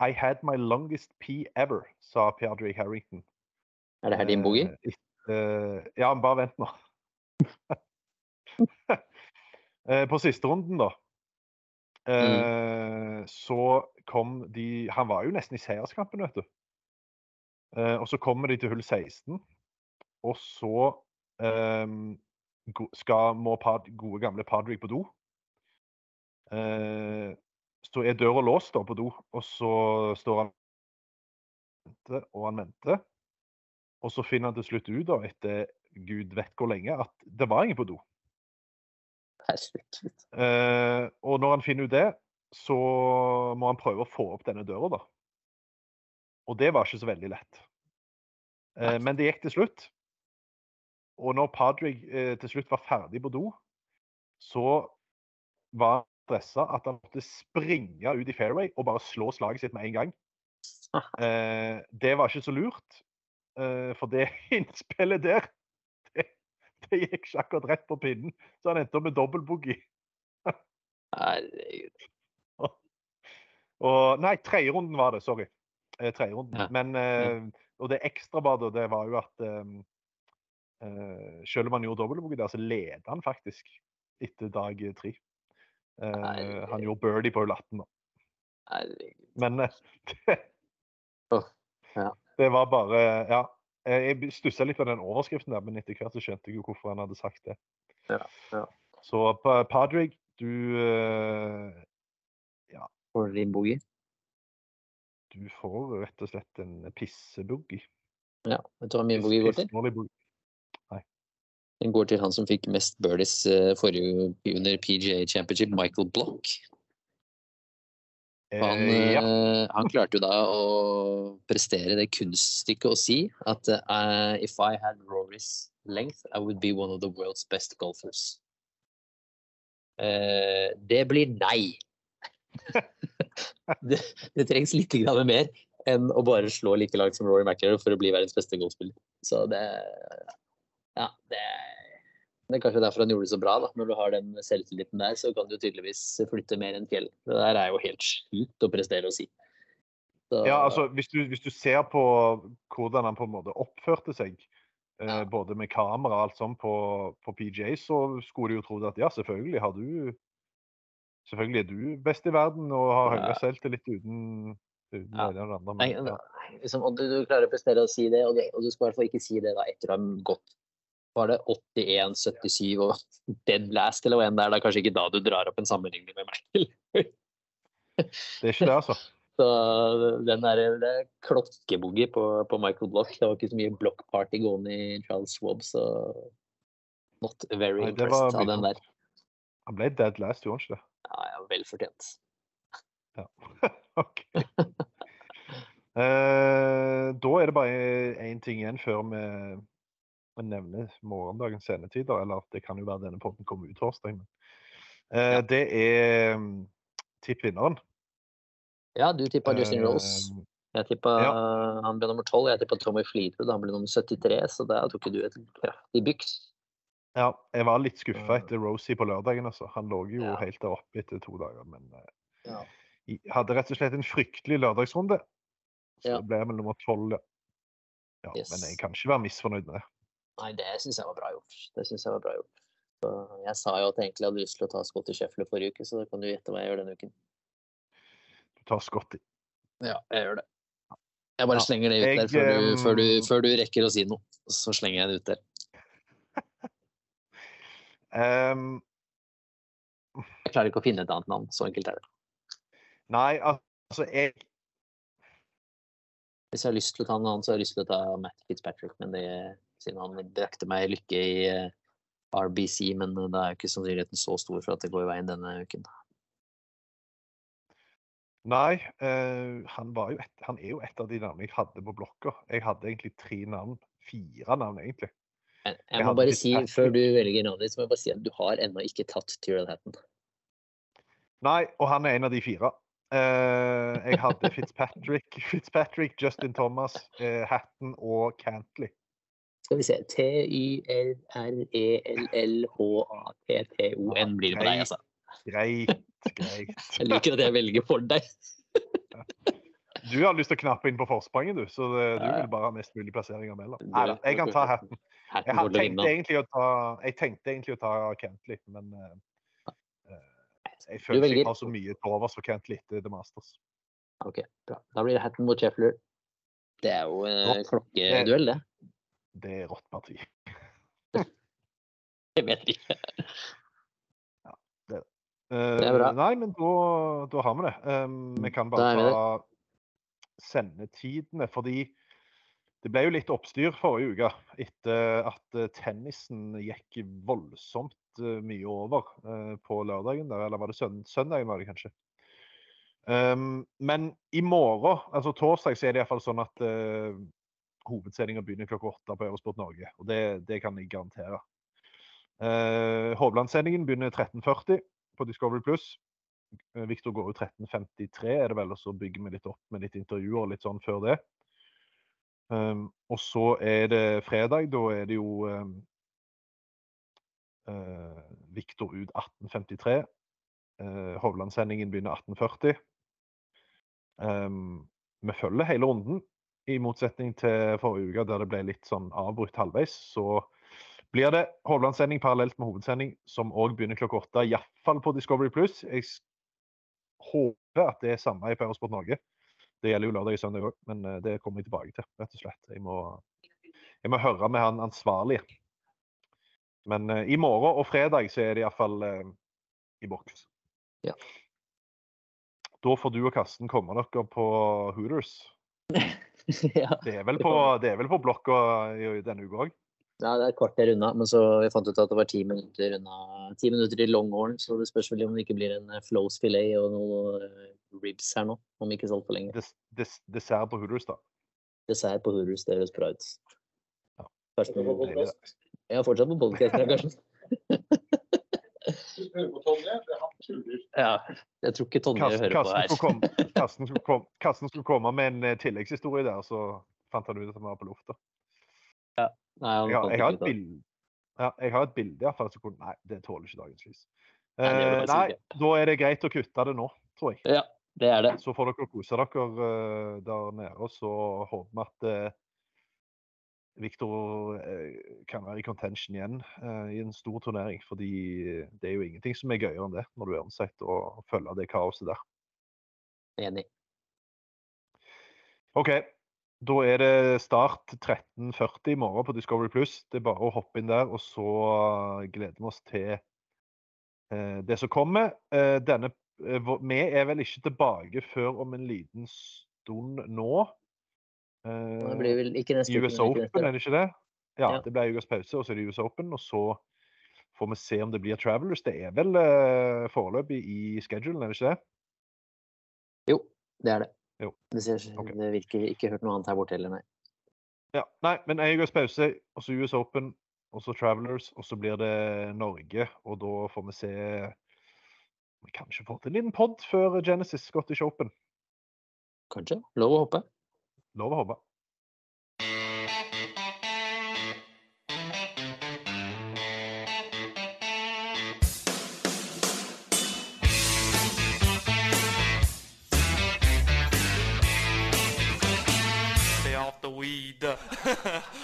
I had my longest pee ever, sa Patrick Harrington. Er det her din boogie? Uh, et- eh, ja, men bare vent nå. På siste runden, da, mm. så kom de Han var jo nesten i seierskampen, vet du. Og så kommer de til hull 16, og så um, skal, må Pad, gode gamle Padrick på do. Uh, så er døra låst da på do, og så står han og han venter. Og så finner han til slutt ut, da, etter gud vet hvor lenge, at det var ingen på do. Uh, og når han finner ut det, så må han prøve å få opp denne døra, da. Og det var ikke så veldig lett. Uh, men det gikk til slutt. Og når Padraig eh, til slutt var ferdig på do, så var han stressa at han måtte springe ut i fairway og bare slå slaget sitt med en gang. Eh, det var ikke så lurt, eh, for det innspillet der, det, det gikk ikke akkurat rett på pinnen. Så han endte opp med dobbeltboogie. Herregud. Og Nei, tredjerunden var det. Sorry. Eh, tredjerunden. Ja. Men eh, Og det ekstrabadet, det var jo at eh, selv om han gjorde dobbeltboogie der, så leder han faktisk etter dag tre. Uh, han gjorde birdie på hull 18, da. Herregud. Men eh, det, Åh, ja. det var bare Ja. eh, Jeg stussa litt på den overskriften der, men etter hvert så skjønte jeg jo hvorfor han hadde sagt det. Ja, ja. Så Padrig, Padraig, du Ja. Får du din boogie? Du får rett og slett en pisseboogie. Ja. Vet du hva min boogie går til? Den går til han som fikk mest birdies eh, forrige under PGA Championship, Michael Block. Han, Eh, ja. eh, han klarte jo da å prestere det kunststykket å si at uh, if I had Rory's length, I would be one of the world's best golfers. Uh, det blir nei. det, det trengs litt grann mer enn å bare slå like langt som Rory McIlroy for å bli verdens beste golfspiller. Så det Ja, det det er kanskje derfor han gjorde det så bra. da. Når du har den selvtilliten der, så kan du tydeligvis flytte mer enn fjell. Det der er jo helt sjukt å prestere å si. Så, Ja, altså, hvis du, hvis du ser på hvordan han på en måte oppførte seg, eh, Ja. både med kamera og alt sånt på, på PGA, så skulle du jo trodd at ja, selvfølgelig har du Selvfølgelig er du best i verden og har høyere Ja. selvtillit uten, Ja. og andre. Men, ja. liksom, og du, du klarer å prestere å si det, og, det, og du skal i hvert fall ikke si det da etter å ha gått var det 81, 77 og dead last, eller hva enn det er. Det er kanskje ikke da du drar opp en sammenligning med Merkel. Det er ikke det, altså. Så den der det er klokkeboogie på, på Michael Block. Det var ikke så mye block-party gående i Charles Schwab, så not very Nei, impressed av den der. Han ble dead last, gjorde han ikke det? Ja, ja, vel fortjent. OK. uh, da er det bare én ting igjen før vi, vi nevner morgendagens sendetider. Eller det kan jo være denne poden kommer ut torsdag. Eh, Det er mm, tipp vinneren. Ja, du tippa Justin Rose. Eh, Jeg tippa ja. han ble nummer 12. Jeg tippa Tommy Fleetwood, han ble nummer 73. Så der tok du et kraftig byks. Ja, jeg var litt skuffa etter Rosie på lørdagen. Altså. Han lå jo Ja. helt der oppe etter to dager. Men eh, Ja. jeg hadde rett og slett en fryktelig lørdagsrunde. Så Ja. det ble vel nummer tolv, ja. ja. Yes. Men jeg kan ikke være misfornøyd med det. Nei, det syns jeg var bra gjort. Det synes jeg var bra gjort. Så jeg sa jo at jeg egentlig hadde lyst til å ta Scotty Scheffler forrige uke, så da kan du gjette hva jeg gjør denne uken. Du tar Scotty. Ja, jeg gjør det. Jeg bare Ja, slenger det ut jeg, der før du, før, du, ehm, før du rekker å si noe. Så slenger jeg det ut der. um, Jeg klarer ikke å finne et annet navn. Så enkelt er det. nei, altså jeg Hvis jeg har lyst til å ta en annen, så har jeg lyst til å ta Matt Fitzpatrick. Men det, siden han brakte meg lykke i eh, RBC, men det da er jo ikke sannsynligheten så stor for at det går i veien denne uken. Nei, eh, han, et, han er jo et av de navnene jeg hadde på blokka. Jeg hadde egentlig tre navn. Fire navn, egentlig. Jeg jeg må jeg bare si, Fitzpatrick. før du velger navnet ditt, så må jeg bare si at du har ennå ikke tatt Tyrell Hatton. Nei, og han er en av de fire. Eh, jeg hadde Fitzpatrick, Fitzpatrick Justin Thomas, eh, Hatton og Cantley. Skal vi se. E T-y-r-r-e-l-l-h-a-t-t-o-n blir det på deg, altså. Greit, greit. Jeg liker at jeg velger for deg. Du har lyst til å knappe inn på forspranget, du. Så det, du vil bare ha mest mulig plasseringer mellom. Nei da, jeg kan ta. Hatton Jeg, tenkte egentlig å ta, jeg tenkte egentlig å ta Kentley, men eh, eh, jeg føler ikke jeg har så mye til overs for Kentley etter The Masters. Ok, bra. Da blir det hatten mot Sheffler. Det er jo en klokkeduell, det. Det er rått parti. Jeg vet ikke. ja, Det er bra. Nei, men da, da har vi det. Um, vi kan bare ta sendetidene, fordi det ble jo litt oppstyr forrige uke etter at eh, tennisen gikk voldsomt eh, mye over på lørdagen. Der, eller var det søn søndagen, var det kanskje? Um, men i morgen, altså torsdag, så er det iallfall sånn at uh, hovedsendinga begynner klokka åtte på Eurosport Norge. Og det, det kan jeg garantere. Eh, Hovland-sendingen begynner 13.40 på Discovery Pluss. Uh, Victor går ut 13.53, er det vel, og så bygger vi litt opp med litt intervjuer og litt sånn før det. Um, og så er det fredag. Da er det jo um, uh, Victor ut 18.53. Uh, Hovland-sendingen begynner 18.40. Um, vi følger hele runden, i motsetning til forrige uke der det ble litt sånn avbrutt halvveis. Så blir det Hovland-sending parallelt med hovedsending, som òg begynner klokka åtte. Iallfall på Discovery Pluss. Jeg håper at det er samme i Eurosport Norge. Det gjelder jo lørdag og søndag òg, men eh, det kommer jeg tilbake til, rett og slett. Jeg må, jeg må høre med han ansvarlige. Men uh, i morgen og fredag så er det iallfall uh, i boks. Ja. Da får du og Karsten komme dere på Hooters. ja. Det er vel på, det er vel på blokka i- denne uka òg? ja, det er et kvarter unna, men så vi fant ut at det var ti minutter unna. Ti minutter i Longhorn, så det spørs vel om det ikke blir en eh, flows filet og noe eh, ribs her nå, om ikke så altfor lenge. Des, des, dessert på Hooders, da. Dessert på Hooders, det høres bra ut. Ja. Jeg er fortsatt på podkast, Karsten. Ja, jeg tror ikke Tonje hører på her. Karsten, skulle komme, Karsten skulle komme med en eh, tilleggshistorie der, så fant han ut at han var på lufta. Nei, han Jeg, har- jeg har et bilde ja, jeg har et bilde i hvert fall. Så kunne, nei, det tåler ikke dagens lys. Nei, det det Eh, nei, da er det greit å kutte det nå, tror jeg. Ja, det er det. Så får dere kose dere eh, der nede, og så håper vi at Viktor eh, kan være i contention igjen eh, i en stor turnering. Fordi det er jo ingenting som er gøyere enn det, når du er ansett og følger det kaoset der. Enig. OK. Da er det start 13.40 i morgen på Discovery Pluss. Det er bare å hoppe inn der, og så eh, gleder vi oss til eh, det som kommer. Eh, denne, eh, vi er vel ikke tilbake før om en liten stund nå. Det blir vel ikke neste US Open, er det ikke det? Ja, Ja. det blir ukas pause, og så er det US Open. Og så får vi se om det blir Travelers. Det er vel uh, foreløpig i schedulen, er det ikke det? Jo, det er det. Jo. Det, ser, okay. det virker ikke hørt noe annet her borte heller, nei. Ja, nei, men en ukes pause, og så US Open, og så Travelers, og så blir det Norge. Og da får vi se Vi kanskje får til en liten pod før Genesis Scottish Open. Kanskje. Lov å hoppe. Lov å. Stay off the weed.